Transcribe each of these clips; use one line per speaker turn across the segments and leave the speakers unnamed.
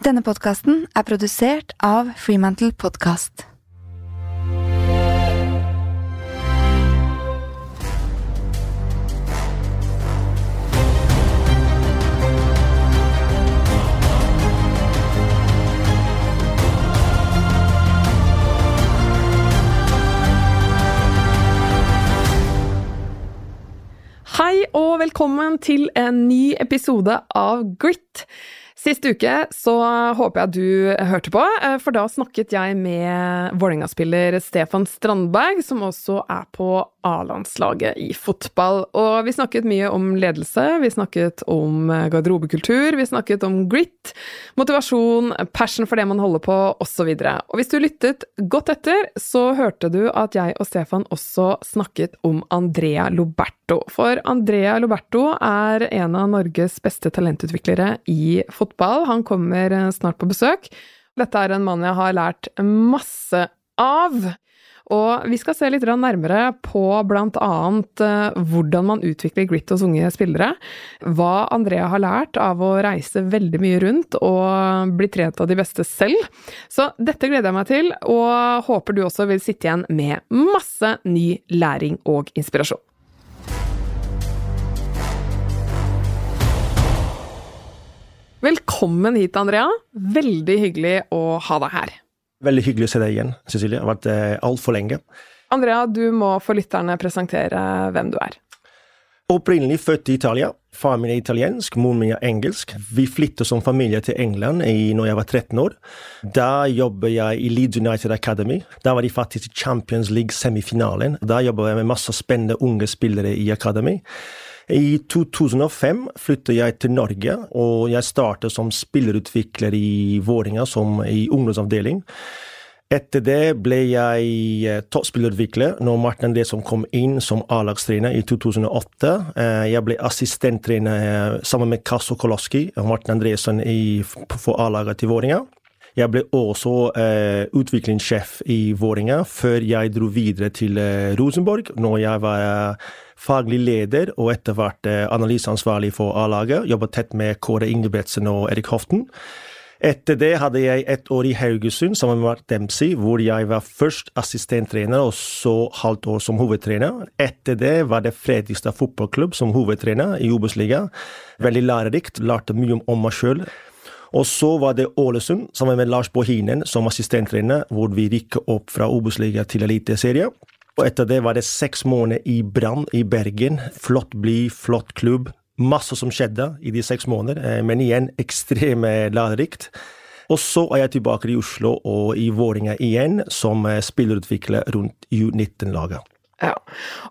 Denne podkasten er produsert av Freemantle Podcast.
Hei og velkommen til en ny episode av Grit. Sist uke så håper jeg du hørte på, eh, for da snakket jeg med Vålerenga-spiller Stefan Strandberg, som også er på A-landslaget i fotball. Og vi snakket mye om ledelse, vi snakket om garderobekultur, vi snakket om grit, motivasjon, passion for det man holder på, osv. Og, og hvis du lyttet godt etter, så hørte du at jeg og Stefan også snakket om Andrea Loberto. For Andrea Loberto er en av Norges beste talentutviklere i fotball. Han kommer snart på besøk. Dette er en mann jeg har lært masse av. Og vi skal se litt nærmere på bl.a. Eh, hvordan man utvikler grit hos unge spillere. Hva Andrea har lært av å reise veldig mye rundt og bli trent av de beste selv. Så dette gleder jeg meg til, og håper du også vil sitte igjen med masse ny læring og inspirasjon. Velkommen hit, Andrea. Veldig hyggelig å ha deg her.
Veldig hyggelig å se deg igjen, Cecilie. Det har vært eh, altfor lenge.
Andrea, du må for lytterne presentere hvem du er.
Opprinnelig født i Italia. Faren min er italiensk, moren min er engelsk. Vi flyttet som familie til England i, når jeg var 13 år. Da jobbet jeg i Leeds United Academy. Da var de faktisk i Champions League-semifinalen. Da jobbet jeg med masse spennende unge spillere i Academy. I 2005 flyttet jeg til Norge, og jeg startet som spillerutvikler i Vålerenga, som i ungdomsavdeling. Etter det ble jeg eh, toppspillerutvikler når Martin Andresson kom inn som A-lagstrener i 2008. Eh, jeg ble assistenttrener eh, sammen med Kasso Koloski og Martin Andresson for A-laget til Vålerenga. Jeg ble også eh, utviklingssjef i Vålerenga før jeg dro videre til eh, Rosenborg, når jeg var eh, faglig leder og etter hvert eh, analyseansvarlig for A-laget. Jobbet tett med Kåre Ingebretsen og Erik Hoften. Etter det hadde jeg et år i Haugesund sammen med Dempsey, hvor jeg var først assistenttrener og så halvt år som hovedtrener. Etter det var det Fredrikstad fotballklubb som hovedtrener i Obos-ligaen. Veldig lærerikt, lærte mye om meg sjøl. Og så var det Ålesund sammen med Lars Bohinen som assistenttrener, hvor vi rykket opp fra Obos-liga til Eliteserien. Og etter det var det seks måneder i Brann i Bergen. Flott bli, flott klubb. Masse som skjedde i de seks måneder, eh, men igjen ekstremt lærerikt. Og så er jeg tilbake i Oslo og i Våringa igjen, som eh, spillerutvikler rundt U19-laget.
Ja.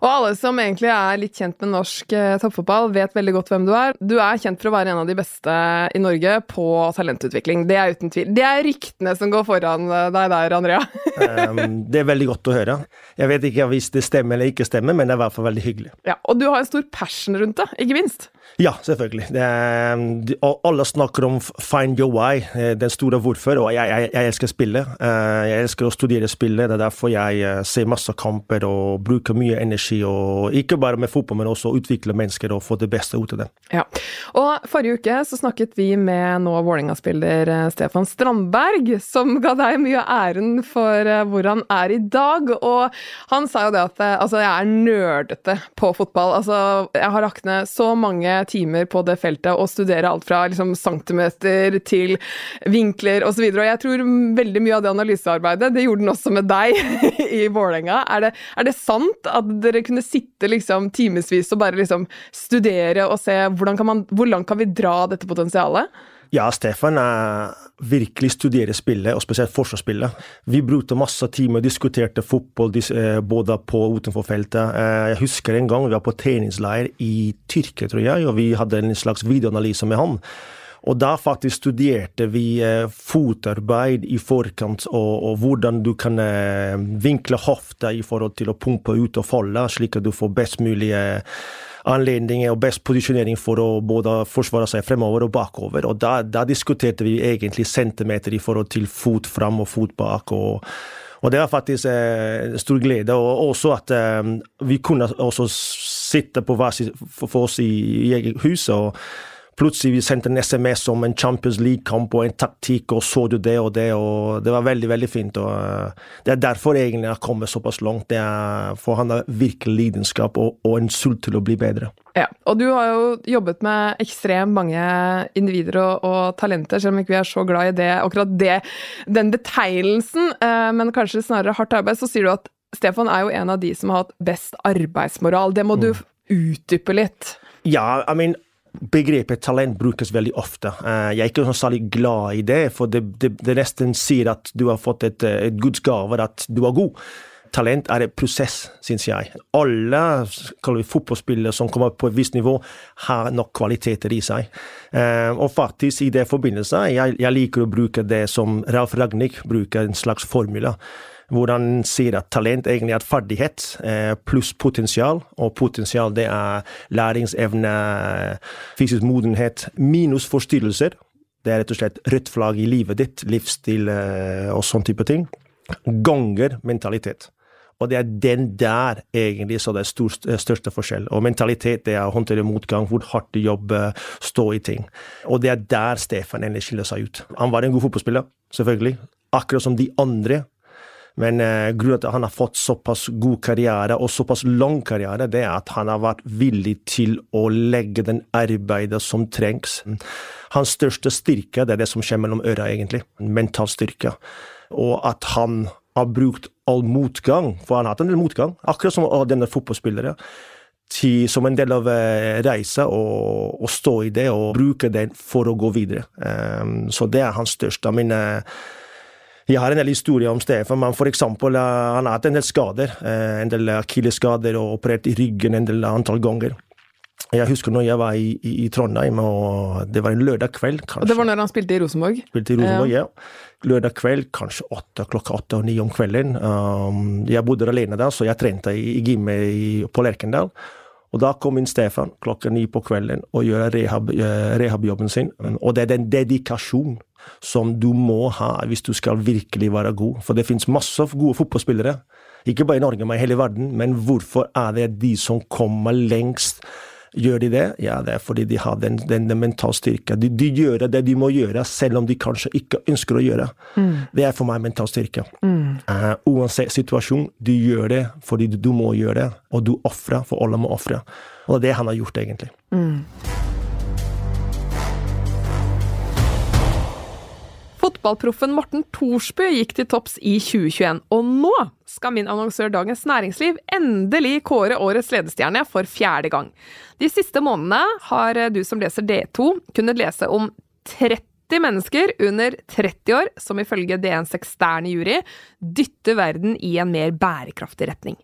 Og alle som egentlig er litt kjent med norsk eh, toppfotball, vet veldig godt hvem du er. Du er kjent for å være en av de beste i Norge på talentutvikling. Det er uten tvil. Det er ryktene som går foran eh, deg der, Andrea.
um, det er veldig godt å høre. Jeg vet ikke hvis det stemmer eller ikke stemmer, men det er i hvert fall veldig hyggelig.
Ja, Og du har en stor passion rundt det, ikke minst?
Ja, selvfølgelig. Er, alle snakker om 'find your why', eh, den store hvorfor, og jeg, jeg, jeg elsker spillet. Eh, jeg elsker å studere spillet, det er derfor jeg ser masse kamper og bruker mye energi. og Ikke bare med fotball, men også utvikle mennesker og få det beste ut av dem.
Ja, og Forrige uke så snakket vi med nå Vålerenga-spiller Stefan Strandberg, som ga deg mye æren for hvor han er i dag. Og han sa jo det at altså, jeg er nerdete på fotball. Altså, jeg har lagt ned så mange timer på det feltet og studere alt fra liksom, centimeter til vinkler osv. Og, så og jeg tror veldig mye av det analysearbeidet, det gjorde han også med deg i Vålerenga. Er, er, det sant at dere kunne sitte liksom timevis og bare liksom studere og se hvordan man, hvor langt kan vi dra dette potensialet?
Ja, Stefan er virkelig studerer spillet, og spesielt forsvarsspillet. Vi brukte masse timer og diskuterte fotball eh, både på og utenfor feltet. Eh, jeg husker en gang vi var på treningsleir i Tyrkia, tror jeg, og vi hadde en slags videoanalyse med han. Og da faktisk studerte vi eh, fotarbeid i forkant, og, og, hvordan du kan vinkle hofta i forhold til å pumpe ut og folde, slik at du får best mulig anledning og best posisjonering for å både forsvare seg fremover og bakover. Og da, da diskuterte vi egentlig centimeter i forhold til fot fram og fot bak. og og det var faktisk eh, stor glede, og også at eh, vi kunne også sitte på hver for, for oss i, i eget hus og Plutselig vi sendte en SMS om en Champions League-kamp og en taktikk, og så du det og det, og det var veldig, veldig fint. og uh, Det er derfor egentlig jeg har kommet såpass langt. Det er, for han har virkelig lidenskap og, og en sult til å bli bedre.
Ja, og du har jo jobbet med ekstremt mange individer og, og, talenter, selv om ikke vi er så glad i det, akkurat det, den betegnelsen, uh, men kanskje snarere hardt arbeid, så sier du at Stefan er jo en av de som har hatt best arbeidsmoral. Det må du mm. utdype litt.
Ja, I mean, begrepet talent brukes veldig ofte. Eh, jeg er ikke så særlig glad i det, for det, det, det nesten sier at du har fått et, et Guds gave, at du er god. Talent er en prosess, syns jeg. Alle fotballspillere som kommer på et visst nivå, har nok kvaliteter i seg. Eh, og faktisk, i det forbindelse, jeg, jeg liker å bruke det som Ralf Ragnhild bruker, en slags formula hvor han sier at talent egentlig er ferdighet eh, pluss potensial, og potensial det er læringsevne, fysisk modenhet, minus forstyrrelser. Det er rett og slett rødt flagg i livet ditt, livsstil eh, og sånn type ting. Ganger mentalitet. Og det er den der egentlig så det er stor, største forskjell. Og mentalitet det er å håndtere motgang, hvor hardt du jobber, stå i ting. Og det er der Stefan endelig skiller seg ut. Han var en god fotballspiller, selvfølgelig. Akkurat som de andre men eh, grunnen til at han har fått såpass god karriere, og såpass lang karriere, det er at han har vært villig til å legge den arbeidet som trengs. Hans største styrke det er det som skjer mellom øra, egentlig. Mental styrke. Og at han har brukt all motgang, for han har hatt en del motgang, akkurat som denne fotballspilleren, Til, som en del av eh, reisa, og, og, stå i det og bruke det for å gå videre. Um, så det er hans største. Mine jeg har en del historier om Stefan, men eksempel, eh, han har hatt en del skader. Eh, en del akilleskader og operert i ryggen en del antall ganger. Jeg husker når jeg var i, i, i Trondheim, og det var en lørdag kveld.
kanskje. Og Det var når han spilte i Rosenborg?
Spilte i Rosenborg, ja. ja. Lørdag kveld, kanskje åtte, klokka åtte og ni om kvelden. Um, jeg bodde alene da, så jeg trente i, i gymmet på Lerkendal. Og da kom inn Stefan klokka ni på kvelden og gjør rehabjobben eh, rehab sin. Og det er den dedikasjonen som du må ha hvis du skal virkelig være god. For det finnes masse gode fotballspillere, ikke bare i Norge, men i hele verden. Men hvorfor er det de som kommer lengst? Gjør de det? Ja, det er fordi de har den, den, den mentale styrka. De, de, gjør det de må gjøre, selv om de kanskje ikke ønsker å gjøre. Mm. Det er for meg mental styrke. Mm. Uh, uansett situasjon, du gjør det fordi du, du må gjøre det, og du ofrer, for alle må ofre. Og det er det han har gjort, egentlig. Mm.
Fotballproffen Morten Thorsby gikk til topps i 2021, og nå skal min annonsør Dagens Næringsliv endelig kåre årets ledestjerne for fjerde gang. De siste månedene har du som leser D2 kunnet lese om 30 mennesker under 30 år som ifølge DNs eksterne jury dytter verden i en mer bærekraftig retning.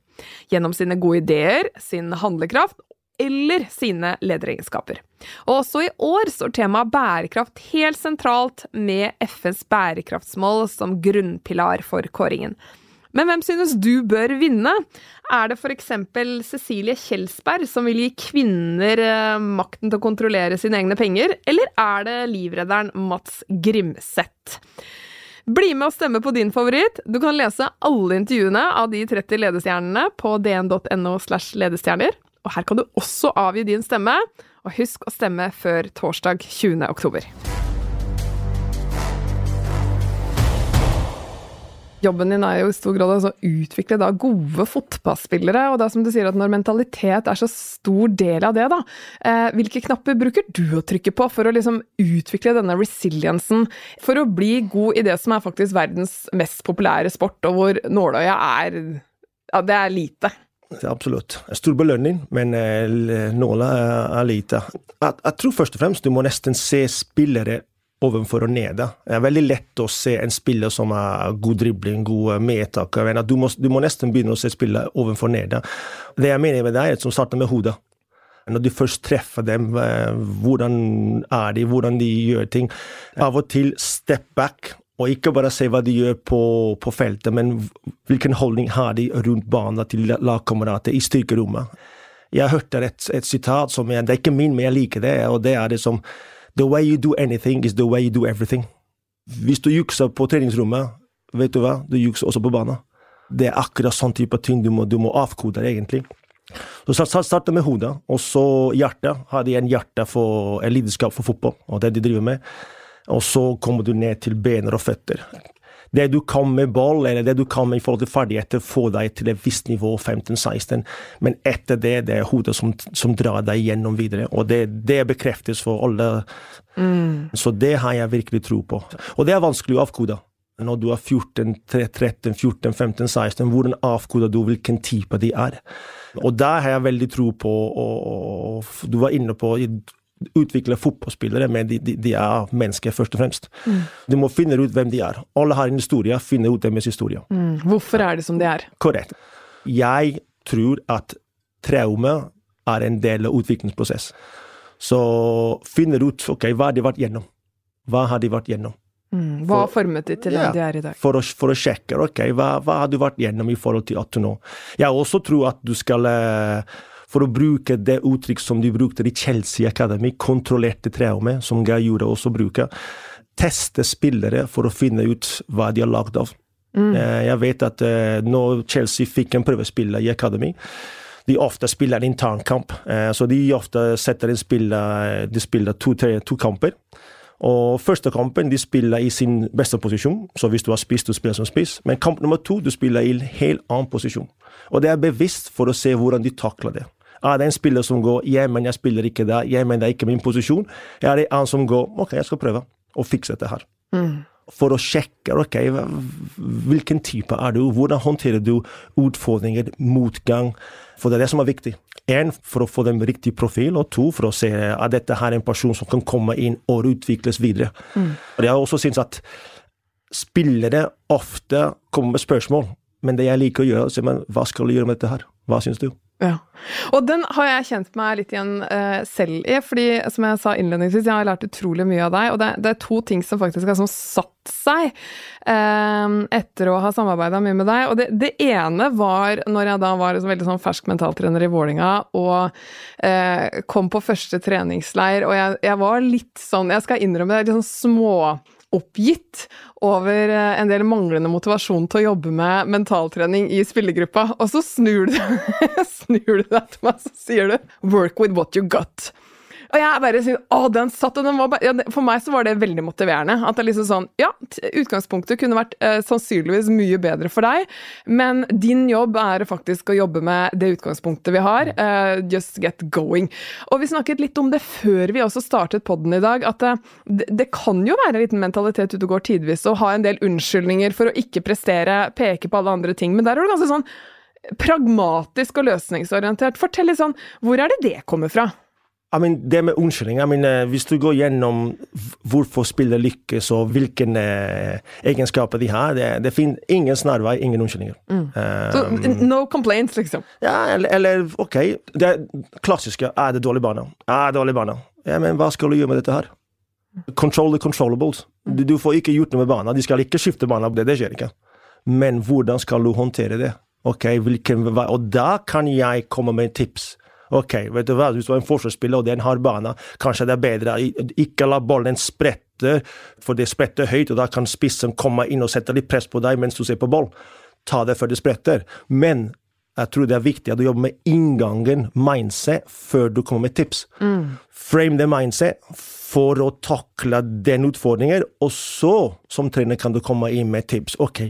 Gjennom sine gode ideer, sin handlekraft eller sine lederegenskaper. Og også i år står temaet bærekraft helt sentralt med FNs bærekraftsmål som grunnpilar for kåringen. Men hvem synes du bør vinne? Er det f.eks. Cecilie Kjelsberg som vil gi kvinner eh, makten til å kontrollere sine egne penger, eller er det livredderen Mats Grimseth? Bli med og stemme på din favoritt. Du kan lese alle intervjuene av de 30 ledestjernene på dn.no slash ledestjerner. Og her kan du også avgi din stemme, og husk å stemme før torsdag 20. oktober. Jobben din er jo i stor grad å utvikle da gode fotballspillere, og er som du sier at når mentalitet er så stor del av det, da, eh, hvilke knapper bruker du å trykke på for å liksom utvikle denne resiliensen, for å bli god i det som er faktisk verdens mest populære sport, og hvor nåløyet er ja, det er lite?
Absolutt. Stor belønning, men eh, nåla er lite. Jeg, tror først og fremst du må nesten se spillere ovenfor og nede. Det er veldig lett å se en spiller som har god dribling, god medtak. Du må, du må nesten begynne å se spillere ovenfor og nede. Det jeg mener med det, er som starter med hodet. Når du først treffer dem, eh, hvordan er de, hvordan de gjør ting. Av og til step back og ikke bare se hva de gjør på, på feltet, men hvilken holdning har de rundt banen til lagkamerater i styrkerommet. Jeg hørte et, et sitat som jeg, det er ikke min, men jeg liker det, og det er det som The way you do anything is the way you do everything. Hvis du jukser på treningsrommet, vet du hva, du jukser også på banen. Det er akkurat sånn type ting du må, du må avkode, egentlig. Så jeg startet med hodet, og så hjertet. Hadde jeg en hjerte for en lidenskap for fotball, og det de driver med. Og så kommer du ned til bener og føtter. Det du kan med ball, eller det du kan med i forhold til ferdigheter, får deg til et visst nivå, 15-16, men etter det, det er hodet som, som drar deg gjennom videre. Og det, det bekreftes for alle. Mm. Så det har jeg virkelig tro på. Og det er vanskelig å avkode. Når du er 14, 13, 14, 15, 16, hvordan avkoder du hvilken type de er? Og der har jeg veldig tro på, og, og du var inne på utvikle fotballspillere, men de, de, de, er mennesker, først og fremst. Mm. Du må finne ut hvem de er. Alle har en historie, finne ut deres historie.
Mm. Hvorfor er det som de er?
Korrekt. Jeg tror at traume er en del av utviklingsprosess. Så finner ut ok, hva har de vært gjennom. Hva har de vært gjennom?
Mm. Hva har formet de til ja, den de er i dag?
For å, for å sjekke ok, hva, hva, har du vært gjennom i forhold til at du nå Jeg også tror at du skal uh, for å bruke det uttrykk som de brukte i Chelsea Academy, kontrollerte traume, som Geir gjorde også bruke. Teste spillere for å finne ut hva de er lagd av. Mm. Eh, jeg vet at uh, når Chelsea fikk en prøvespiller i Academy, de ofte spiller internkamp. Uh, så de ofte setter en spiller De spiller to, tre, to kamper. Og første kampen de spiller i sin beste posisjon, så hvis du har spist, du spiller som spiss. Men kamp nummer to du spiller i en helt annen posisjon. Og det er bevisst for å se hvordan de takler det. Er det en spiller som går hjem, men jeg spiller ikke der', Jeg, men det er ikke min posisjon', er det en som går 'ok, jeg skal prøve å fikse dette her'. Mm. For å sjekke ok, hvilken type er du, hvordan håndterer du utfordringer, motgang. For det er det som er viktig. Én, for å få den riktige profil, og to, for å se at dette her er en person som kan komme inn og utvikles videre. Mm. Og Jeg har også syntes at spillere ofte kommer med spørsmål, men det jeg liker å gjøre, er hva skal du gjøre med dette her? Hva syns du?
Ja. Og den har jeg kjent meg litt igjen uh, selv i, fordi som jeg sa innledningsvis, jeg har lært utrolig mye av deg, og det, det er to ting som faktisk har sånn satt seg uh, etter å ha samarbeida mye med deg. Og det, det, ene var når jeg da var veldig sånn fersk mentaltrener i Vålinga og uh, kom på første treningsleir, og jeg, jeg, var litt sånn, jeg skal innrømme det, litt sånn små oppgitt over eh, en del manglende motivasjon til å jobbe med mentaltrening i spillergruppa, og så snur du, snur du deg til meg, så sier du 'work with what you got'. Og jeg bare sier, å, den satt, og den var bare, ja, For meg så var det veldig motiverende. At det liksom sånn Ja, utgangspunktet kunne vært eh, sannsynligvis mye bedre for deg, men din jobb er faktisk å jobbe med det utgangspunktet vi har. Eh, just get going. Og vi snakket litt om det før vi også startet poden i dag, at eh, det, det, kan jo være en liten mentalitet ute og går tidvis, å ha en del unnskyldninger for å ikke prestere, peke på alle andre ting, men der er du ganske sånn pragmatisk og løsningsorientert. Fortell litt sånn, hvor er det det kommer fra?
I mean, det med unnskyldning I mean, uh, Hvis du går gjennom hvorfor spiller lykkes og hvilke uh, egenskaper de har Det, det finnes ingen snarvei, ingen unnskyldninger. Mm.
Um, no complaints, liksom?
Ja, eller, eller OK. Det klassiske er det dårlig bane. Er dårlig bane. Ja, men hva skal du gjøre med dette her? Control the controllables. Du, du får ikke gjort noe med banen. De skal ikke skifte bane. Det, det skjer ikke. Men hvordan skal du håndtere det? Ok, hvilken, vei? Og da kan jeg komme med tips Ok, vet du hva, hvis du er en forsvarsspiller og det er en hard bane, kanskje det er bedre ikke la ballen sprette, for det spretter høyt, og da kan spissen komme inn og sette litt press på deg mens du ser på ball. Ta det før det spretter. Men jeg tror det er viktig at du jobber med inngangen, mindset, før du kommer med tips. Mm. Frame the mindset for å takle den utfordringen, og så, som trener, kan du komme inn med tips. Ok,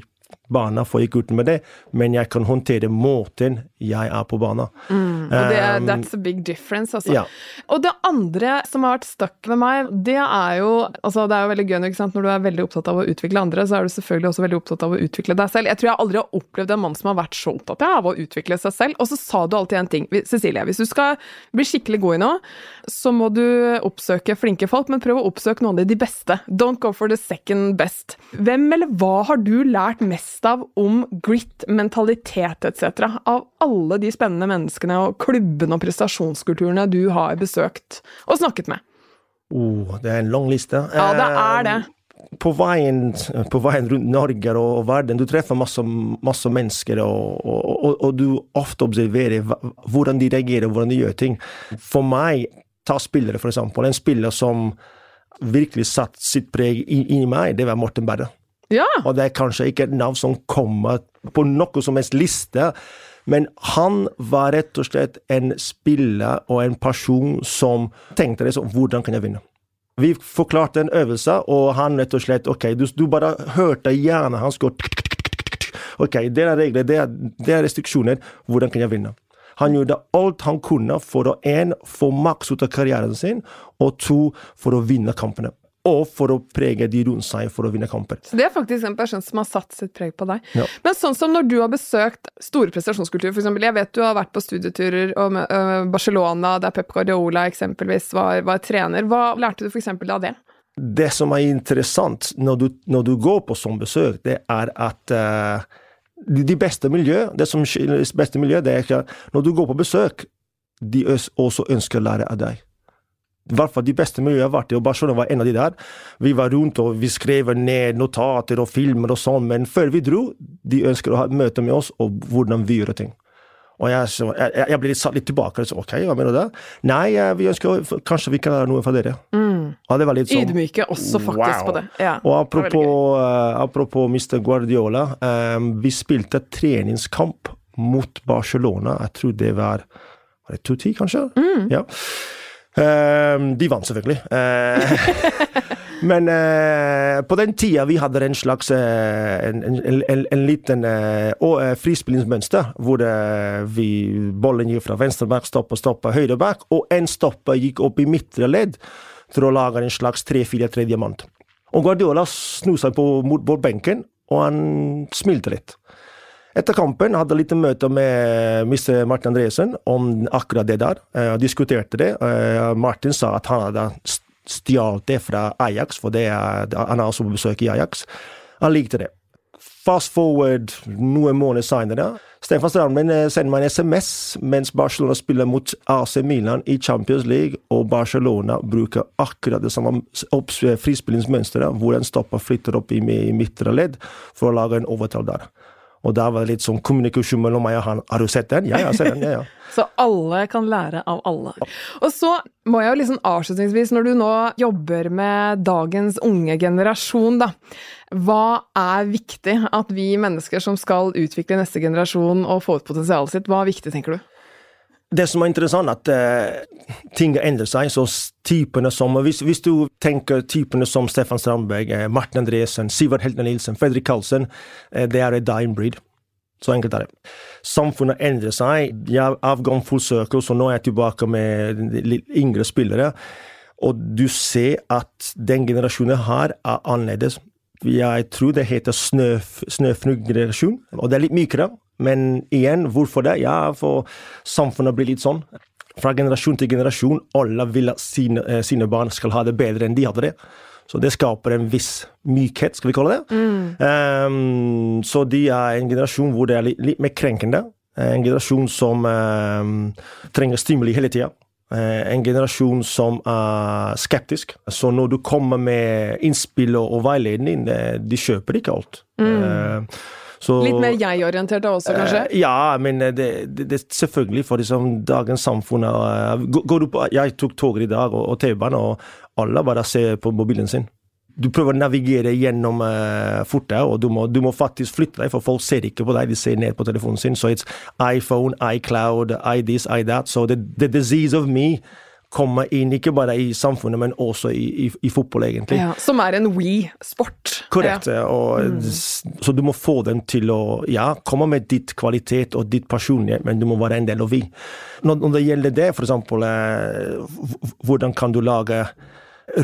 Barna får ikke uten med det, men jeg kan håndtere måten jeg er på banen.
Mm, og det um, that's a big difference, altså. Ja. Og det andre som har vært stuck med meg, det er jo altså Det er jo veldig gøy når du er veldig opptatt av å utvikle andre, så er du selvfølgelig også veldig opptatt av å utvikle deg selv. Jeg tror jeg aldri har opplevd en mann som har vært så opptatt av å utvikle seg selv. Og så sa du alltid en ting. Cecilie, hvis du skal bli skikkelig god i noe, så må du oppsøke flinke folk, men prøv å oppsøke noen av de beste. Don't go for the second best. Hvem eller hva har du lært mest av om grit, mentalitet etc. av alle de spennende menneskene og klubbene og prestasjonskulturene du har besøkt og snakket med?
Oh, det er en lang liste.
Ja, det er det.
Eh, på veien, på veien rundt Norge og, verden, du treffer masse, masse mennesker, og, og, og, du ofte observerer hvordan de reagerer, hvordan de gjør ting. For meg, ta spillere, for eksempel. En spiller som virkelig satte sitt preg inni meg, det var Morten Berre.
Ja.
Og det er kanskje ikke et navn som kommer på noe som helst liste, Men han var rett og slett en spiller og en person som tenkte det Hvordan kan jeg vinne? Vi forklarte en øvelse, og han rett og slett Ok, du, du bare hørte hjernen hans gå Ok, det er regler, det er, det er restriksjoner. Hvordan kan jeg vinne? Han gjorde alt han kunne for å en, få maks ut av karrieren sin, og to, for å vinne kampene. Og for å prege de rundt seg for å vinne kamper.
Så det er faktisk en person som har satt sitt preg på deg.
Ja.
Men sånn som når du har besøkt store prestasjonskulturer, f.eks. Jeg vet du har vært på studieturer og Barcelona, der Pep Guardiola eksempelvis var, var trener. Hva lærte du f.eks. av det?
Det som er interessant når du, når du går på sånn besøk, det er at uh, de beste miljø, det som beste miljø, det er ikke Når du går på besøk, de også ønsker å lære av deg. I hvert fall de beste miljøene jeg har vært i, og Barcelona var en av de der. Vi var rundt og vi skrev ned notater og filmer og sånn, men før vi dro, de ønsker å ha møte med oss og hvordan vi gjør ting. Og jeg, så, jeg, jeg ble litt satt litt tilbake. Så, ok, hva mener du da? Nei, vi ønsker kanskje vi kan lære noe fra dere.
Mm.
Ja, det var litt sånn,
Ydmyke også faktisk
wow.
på det. Ja,
og apropos, uh, apropos Mr. Guardiola. Um, vi spilte treningskamp mot Barcelona. Jeg tror det var Var det 2-10, kanskje?
Mm.
Ja. Um, de vant, selvfølgelig. Uh, Men eh, på den tida vi hadde en slags eh, en, en, en, en, liten eh, frispillingsmønster, hvor eh, vi, bollen gikk fra venstre back, stoppa, stoppa, høyre back, og en stopper gikk opp i midtre ledd for å lage en slags 3-4-3 diamant. Og Guardiola sno seg på, mot benken, og han smilte litt. Etter kampen hadde jeg litt møte med Mr. Martin Andresen om akkurat det der. Jeg eh, diskuterte det. Eh, Martin sa at han hadde stjålet det fra Ajax, for det er, han har også besøk i Ajax. Han likte det. Fast forward noen måneder senere. Stefan Strandmen eh, sender meg en SMS mens Barcelona spiller mot AC Milan i Champions League, og Barcelona bruker akkurat det samme frispillingsmønsteret, hvor en stopper flytter opp i midtre ledd for å lage en overtall der. Og da var det litt sånn kommunikasjon mellom meg og han. Har du sett den? Ja, har sett den. ja, ja.
så alle kan lære av alle. Og så må jeg jo liksom avslutningsvis, når du nå jobber med dagens unge generasjon, da. Hva er viktig at vi mennesker som skal utvikle neste generasjon og få ut potensialet sitt, hva er viktig, tenker du?
Det som er interessant, at uh, ting endrer seg. så typene som, hvis, hvis, du tenker typene som Stefan Strandberg, eh, Martin Andresen, Sivert Heltner Nilsen, Fredrik Karlsen, eh, det er dying breed. Så enkelt er det. Samfunnet endrer seg. Jeg avgår full circle, så nå er jeg tilbake med yngre spillere. Og du ser at den generasjonen her er annerledes. Jeg tror det heter snøfnugggenerasjon, og det er litt mykere. Men igjen, hvorfor det? Ja, for samfunnet blir litt sånn. Fra generasjon til generasjon, alle vil at sine, eh, sine barn skal ha det bedre enn de hadde det. Så det skaper en viss mykhet, skal vi kalle det. Mm. Um, så de er en generasjon hvor det er litt, litt mer krenkende. En generasjon som um, trenger stimuli hele tida. Uh, en generasjon som er skeptisk. Så når du kommer med innspill og, veiledning, de, de kjøper ikke alt. Mm. Uh,
så, Litt mer jeg-orientert også, kanskje?
Uh, ja, men det, det, det selvfølgelig for liksom, dagens samfunn på, Jeg tok toget i dag og, og T-banen, og alle bare ser på mobilen sin. Du prøver å navigere gjennom uh, fortet, og du må, du må, faktisk flytte deg, for folk ser ikke på deg, de ser ned på telefonen sin. Så it's iPhone, iCloud, i this, i that. So the, the disease of me kommer inn, ikke bare i samfunnet, men også i, i, i fotball, egentlig. Ja,
som er en we-sport.
Korrekt. Ja. Og, mm. Så du må få den til å ja, komme med ditt kvalitet og ditt personlighet, men du må være en del av vi. Når, når det gjelder det, eksempel, eh, hvordan kan du lage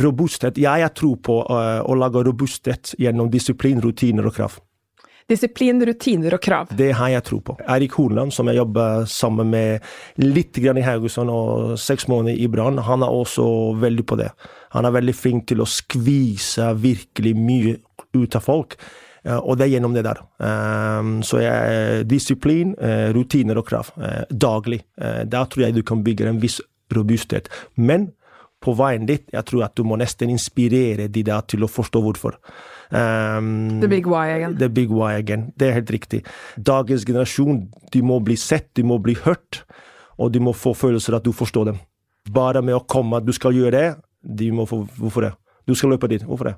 robusthet? Ja, jeg tror på uh, å lage robusthet gjennom disiplin, rutiner og krav.
Disiplin, rutiner og krav.
Det har jeg tro på. Eirik Hornland, som jeg jobber sammen med litt i Haugesund og seks måneder i Brann, han er også veldig på det. Han er veldig flink til å skvise virkelig mye ut av folk. Og det er gjennom det der. Ehm, så jeg, disiplin, eh, rutiner og krav. Eh, daglig. Da tror jeg du kan bygge en viss robusthet. Men på veien dit, jeg tror at du må nesten inspirere de der til å forstå hvorfor.
Um, the big why again.
The big why again. Det er helt riktig. Dagens generasjon, de må bli sett, de må bli hørt, og de må få følelser at du forstår dem. Bare med å komme at du skal gjøre det, de må få Hvorfor det? Du skal løpe dit. Hvorfor det?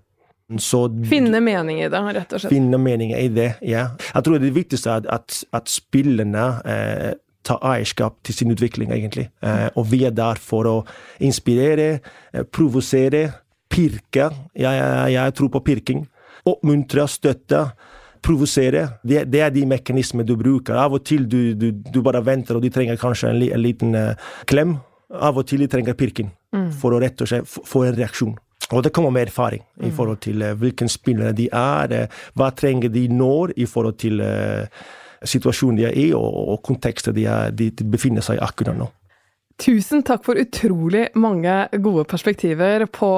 Så
Finne mening i det, rett og slett.
finne mening i det, ja. Jeg tror det viktigste er at, at spillerne eh, tar eierskap til sin utvikling, egentlig. Eh, og vi er der for å inspirere, eh, provosere, pirke. Jeg, jeg, jeg tror på pirking. Oppmuntre, støtte. Provosere. Det, det, er de mekanismene du bruker. Av og til du, du, du bare venter, og de trenger kanskje en, en liten uh, klem. Av og til de trenger pirking mm. for å rett og slett få en reaksjon. Og det kommer med erfaring i mm. forhold til hvilken hvilke spillere de er, uh, hva trenger de når i forhold til situasjonen de er i, og, og konteksten de, er, de befinner seg i akkurat nå.
Tusen takk for utrolig mange gode perspektiver på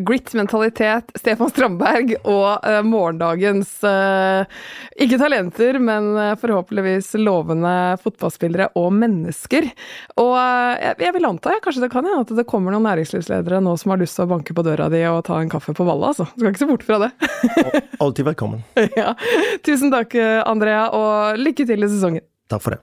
grit, mentalitet, Stefan Strandberg og uh, morgendagens uh, ikke talenter, men uh, forhåpentligvis lovende fotballspillere og mennesker. Og jeg, jeg, vil anta, jeg, kanskje det kan hende at det kommer noen næringslivsledere nå som har lyst til å banke på døra di og ta en kaffe på Valla, altså. Du skal ikke se bort fra det.
Alltid velkommen.
ja. Tusen takk, Andrea, og lykke til i sesongen.
Takk for det.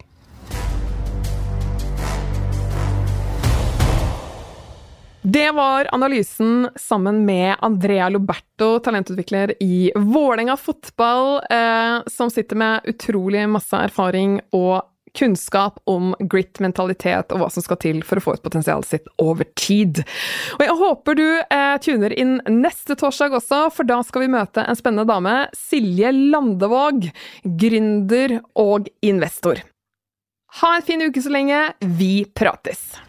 Det var analysen sammen med Andrea Loberto, talentutvikler i Vålerenga fotball, eh, som sitter med utrolig masse erfaring og kunnskap om grit, mentalitet og hva som skal til for å få ut potensialet sitt over tid. Og jeg håper du eh, tuner inn neste torsdag også, for da skal vi møte en spennende dame, Silje Landevåg, gründer og investor. Ha en fin uke så lenge. Vi prates!